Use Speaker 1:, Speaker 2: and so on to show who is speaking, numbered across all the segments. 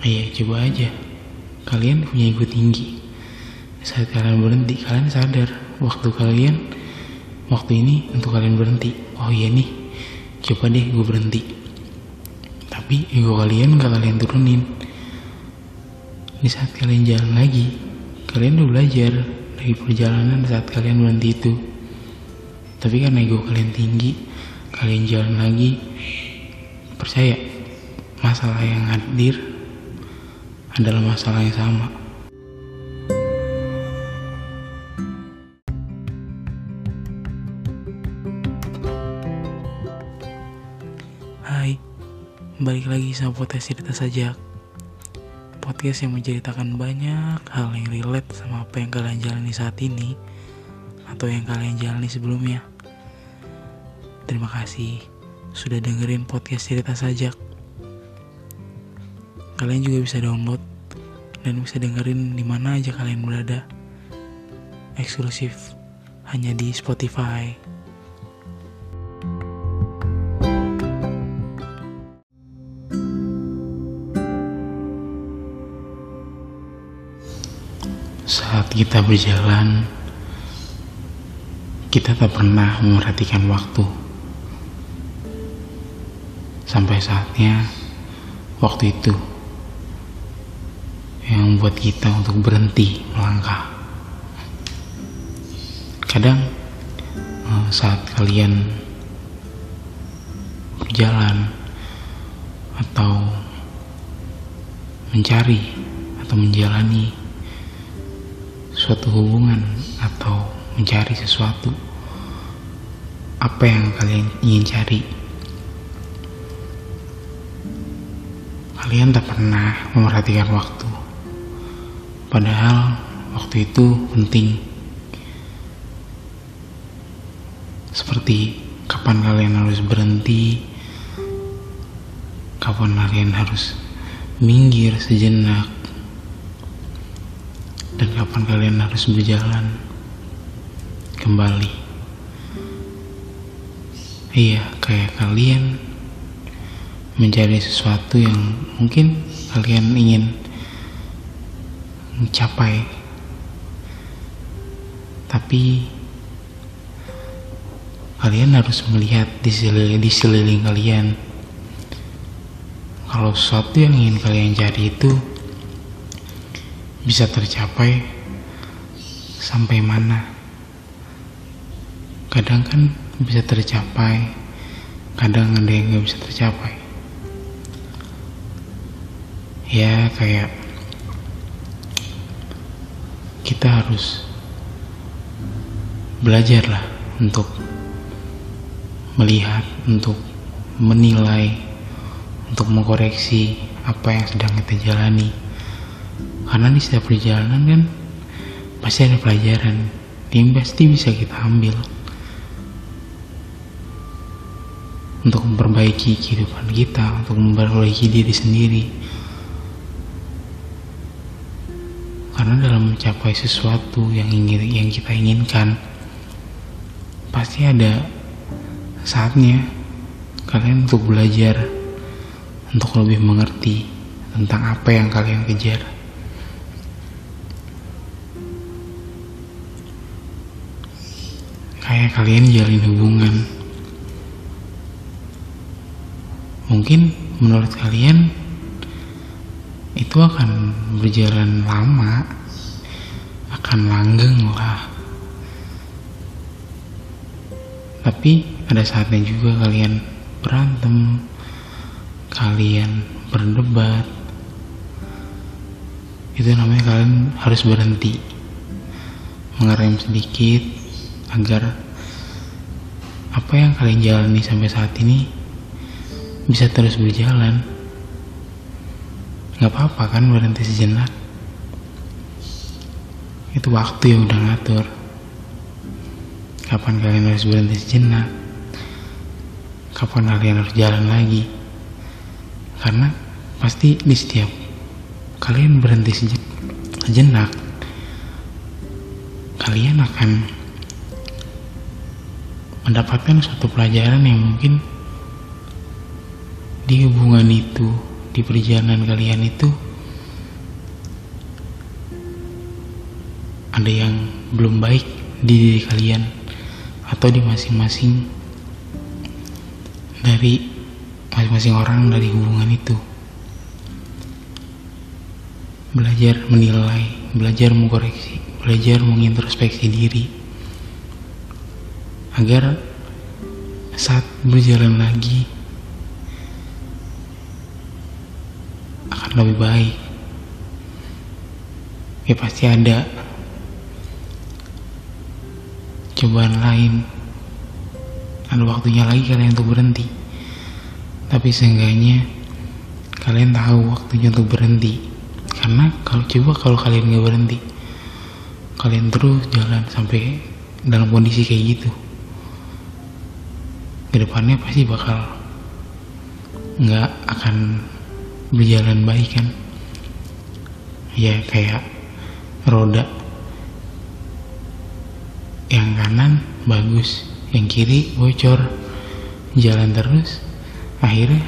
Speaker 1: Ayo coba aja. Kalian punya ego tinggi. Saat kalian berhenti, kalian sadar waktu kalian waktu ini untuk kalian berhenti. Oh iya nih, coba deh gue berhenti. Tapi ego kalian gak kalian turunin. Di saat kalian jalan lagi, kalian udah belajar dari perjalanan saat kalian berhenti itu. Tapi karena ego kalian tinggi, kalian jalan lagi, percaya masalah yang hadir adalah masalah yang sama. Hai, balik lagi sama podcast cerita saja. Podcast yang menceritakan banyak hal yang relate sama apa yang kalian jalani saat ini atau yang kalian jalani sebelumnya. Terima kasih sudah dengerin podcast cerita sajak. Kalian juga bisa download dan bisa dengerin di mana aja kalian berada. Eksklusif hanya di Spotify. Saat kita berjalan, kita tak pernah memperhatikan waktu. Sampai saatnya, waktu itu yang membuat kita untuk berhenti melangkah. Kadang eh, saat kalian berjalan atau mencari atau menjalani suatu hubungan atau mencari sesuatu apa yang kalian ingin cari kalian tak pernah memperhatikan waktu padahal waktu itu penting. Seperti kapan kalian harus berhenti? Kapan kalian harus minggir sejenak? Dan kapan kalian harus berjalan kembali. Iya, kayak kalian mencari sesuatu yang mungkin kalian ingin mencapai, tapi kalian harus melihat di seliling, di seliling kalian. Kalau sesuatu yang ingin kalian cari itu bisa tercapai sampai mana. Kadang kan bisa tercapai kadang ada yang nggak bisa tercapai. Ya kayak kita harus belajar lah untuk melihat untuk menilai untuk mengkoreksi apa yang sedang kita jalani. Karena di setiap perjalanan kan pasti ada pelajaran yang pasti bisa kita ambil untuk memperbaiki kehidupan kita untuk memperbaiki diri sendiri karena dalam mencapai sesuatu yang ingin yang kita inginkan pasti ada saatnya kalian untuk belajar untuk lebih mengerti tentang apa yang kalian kejar. Kayak kalian jalin hubungan. Mungkin menurut kalian itu akan berjalan lama akan langgeng lah tapi ada saatnya juga kalian berantem kalian berdebat itu namanya kalian harus berhenti mengerem sedikit agar apa yang kalian jalani sampai saat ini bisa terus berjalan. Gak apa-apa kan berhenti sejenak. Itu waktu yang udah ngatur. Kapan kalian harus berhenti sejenak? Kapan kalian harus jalan lagi? Karena pasti di setiap kalian berhenti sejenak, kalian akan mendapatkan suatu pelajaran yang mungkin di hubungan itu, di perjalanan kalian itu ada yang belum baik di diri kalian atau di masing-masing dari masing-masing orang dari hubungan itu. Belajar menilai belajar mengoreksi belajar mengintrospeksi diri agar saat berjalan lagi akan lebih baik. Ya pasti ada cobaan lain. Ada waktunya lagi kalian untuk berhenti. Tapi seenggaknya kalian tahu waktunya untuk berhenti. Karena kalau coba kalau kalian nggak berhenti kalian terus jalan sampai dalam kondisi kayak gitu. Ke depannya pasti bakal nggak akan berjalan baik kan? Ya kayak roda. Yang kanan bagus yang kiri bocor. Jalan terus akhirnya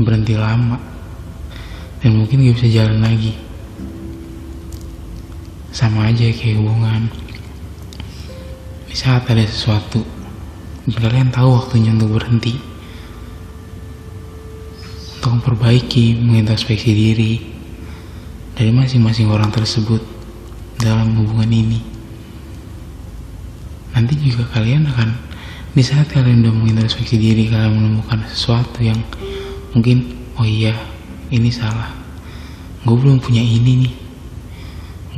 Speaker 1: berhenti lama. Dan mungkin gak bisa jalan lagi. Sama aja kayak hubungan. Di saat ada sesuatu kalian tahu waktunya untuk berhenti memperbaiki mengintrospeksi diri dari masing-masing orang tersebut dalam hubungan ini. Nanti juga kalian akan di saat kalian udah mengintrospeksi diri kalian menemukan sesuatu yang mungkin oh iya ini salah. Gue belum punya ini nih.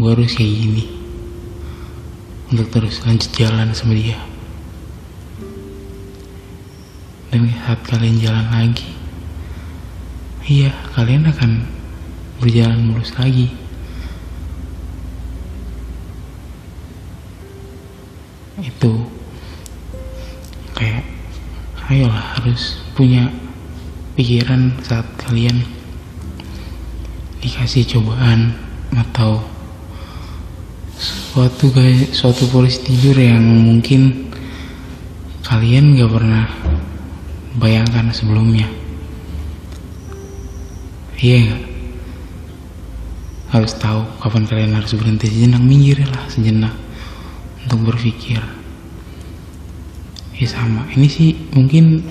Speaker 1: Gue harus kayak gini. Untuk terus lanjut jalan sama dia. Dan saat kalian jalan lagi iya kalian akan berjalan mulus lagi. Itu kayak ayolah harus punya pikiran saat kalian dikasih cobaan atau suatu kayak suatu polisi tidur yang mungkin kalian gak pernah bayangkan sebelumnya iya gak? harus tahu kapan kalian harus berhenti. Sejenak minggir lah sejenak untuk berpikir. Ya sama. Ini sih mungkin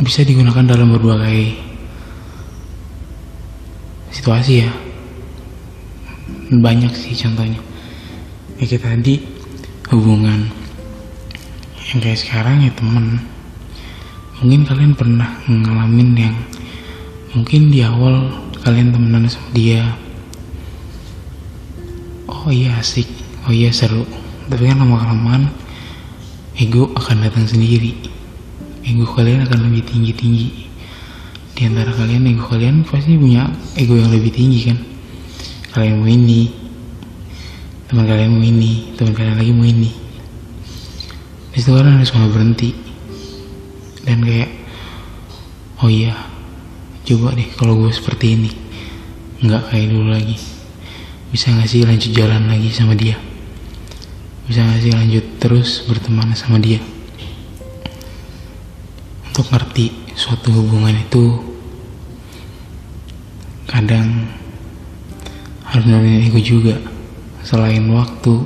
Speaker 1: bisa digunakan dalam berbagai situasi ya. Banyak sih contohnya. Ya kayak tadi hubungan yang kayak sekarang ya temen. Mungkin kalian pernah ngalamin yang mungkin di awal kalian temenan sama dia. Oh iya asik. Oh iya seru. Tapi kan lama kelamaan ego akan datang sendiri. Ego kalian akan lebih tinggi tinggi di antara kalian ego kalian pasti punya ego yang lebih tinggi kan? Kalian mau ini teman kalian mau ini teman kalian lagi mau ini. Di situ kalian harus mulai berhenti. Dan kayak oh iya coba deh kalau gue seperti ini. Nggak kayak dulu lagi. Bisa nggak sih lanjut jalan lagi sama dia? Bisa gak sih lanjut terus berteman sama dia? Untuk ngerti suatu hubungan itu kadang harus nurunin ego juga. Selain waktu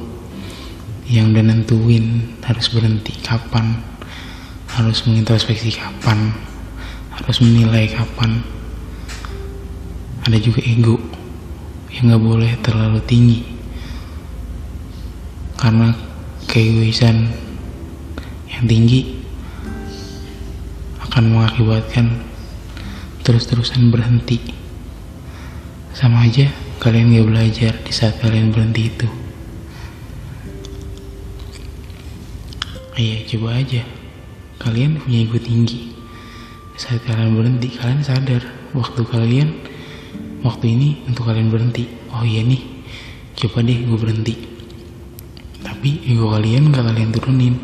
Speaker 1: yang udah nentuin harus berhenti kapan harus mengintrospeksi kapan harus menilai kapan. Ada juga ego yang gak boleh terlalu tinggi. Karena keegoisan yang tinggi akan mengakibatkan terus-terusan berhenti. Sama aja kalian gak belajar di saat kalian berhenti itu. Iya coba aja. Kalian punya ego tinggi saat kalian berhenti. Kalian sadar waktu kalian waktu ini untuk kalian berhenti. Oh iya nih coba deh gue berhenti. Tapi ego kalian gak kalian turunin.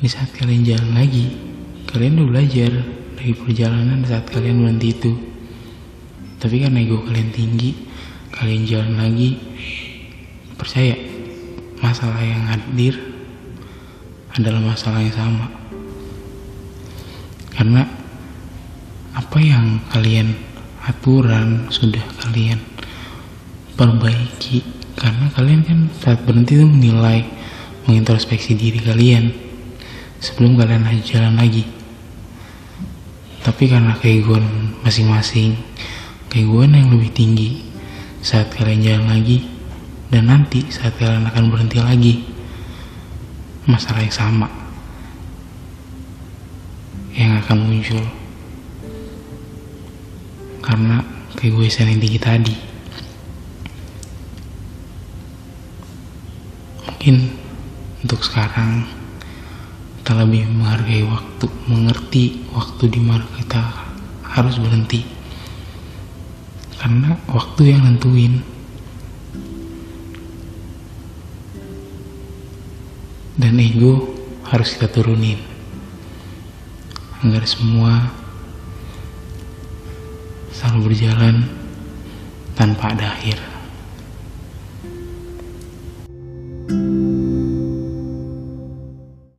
Speaker 1: Di saat kalian jalan lagi kalian udah belajar dari perjalanan saat kalian berhenti itu. Tapi kan ego kalian tinggi kalian jalan lagi percaya masalah yang hadir adalah masalah yang sama karena apa yang kalian aturan sudah kalian perbaiki. Karena kalian kan saat berhenti itu menilai mengintrospeksi diri kalian sebelum kalian jalan lagi. Tapi karena keegoan masing-masing keegoan yang lebih tinggi saat kalian jalan lagi dan nanti saat kalian akan berhenti lagi masalah yang sama yang akan muncul. Karena keegoisan yang tinggi tadi. Mungkin untuk sekarang kita lebih menghargai waktu mengerti waktu di mana kita harus berhenti. Karena waktu yang nentuin. Dan ego harus kita turunin agar semua selalu berjalan tanpa ada akhir.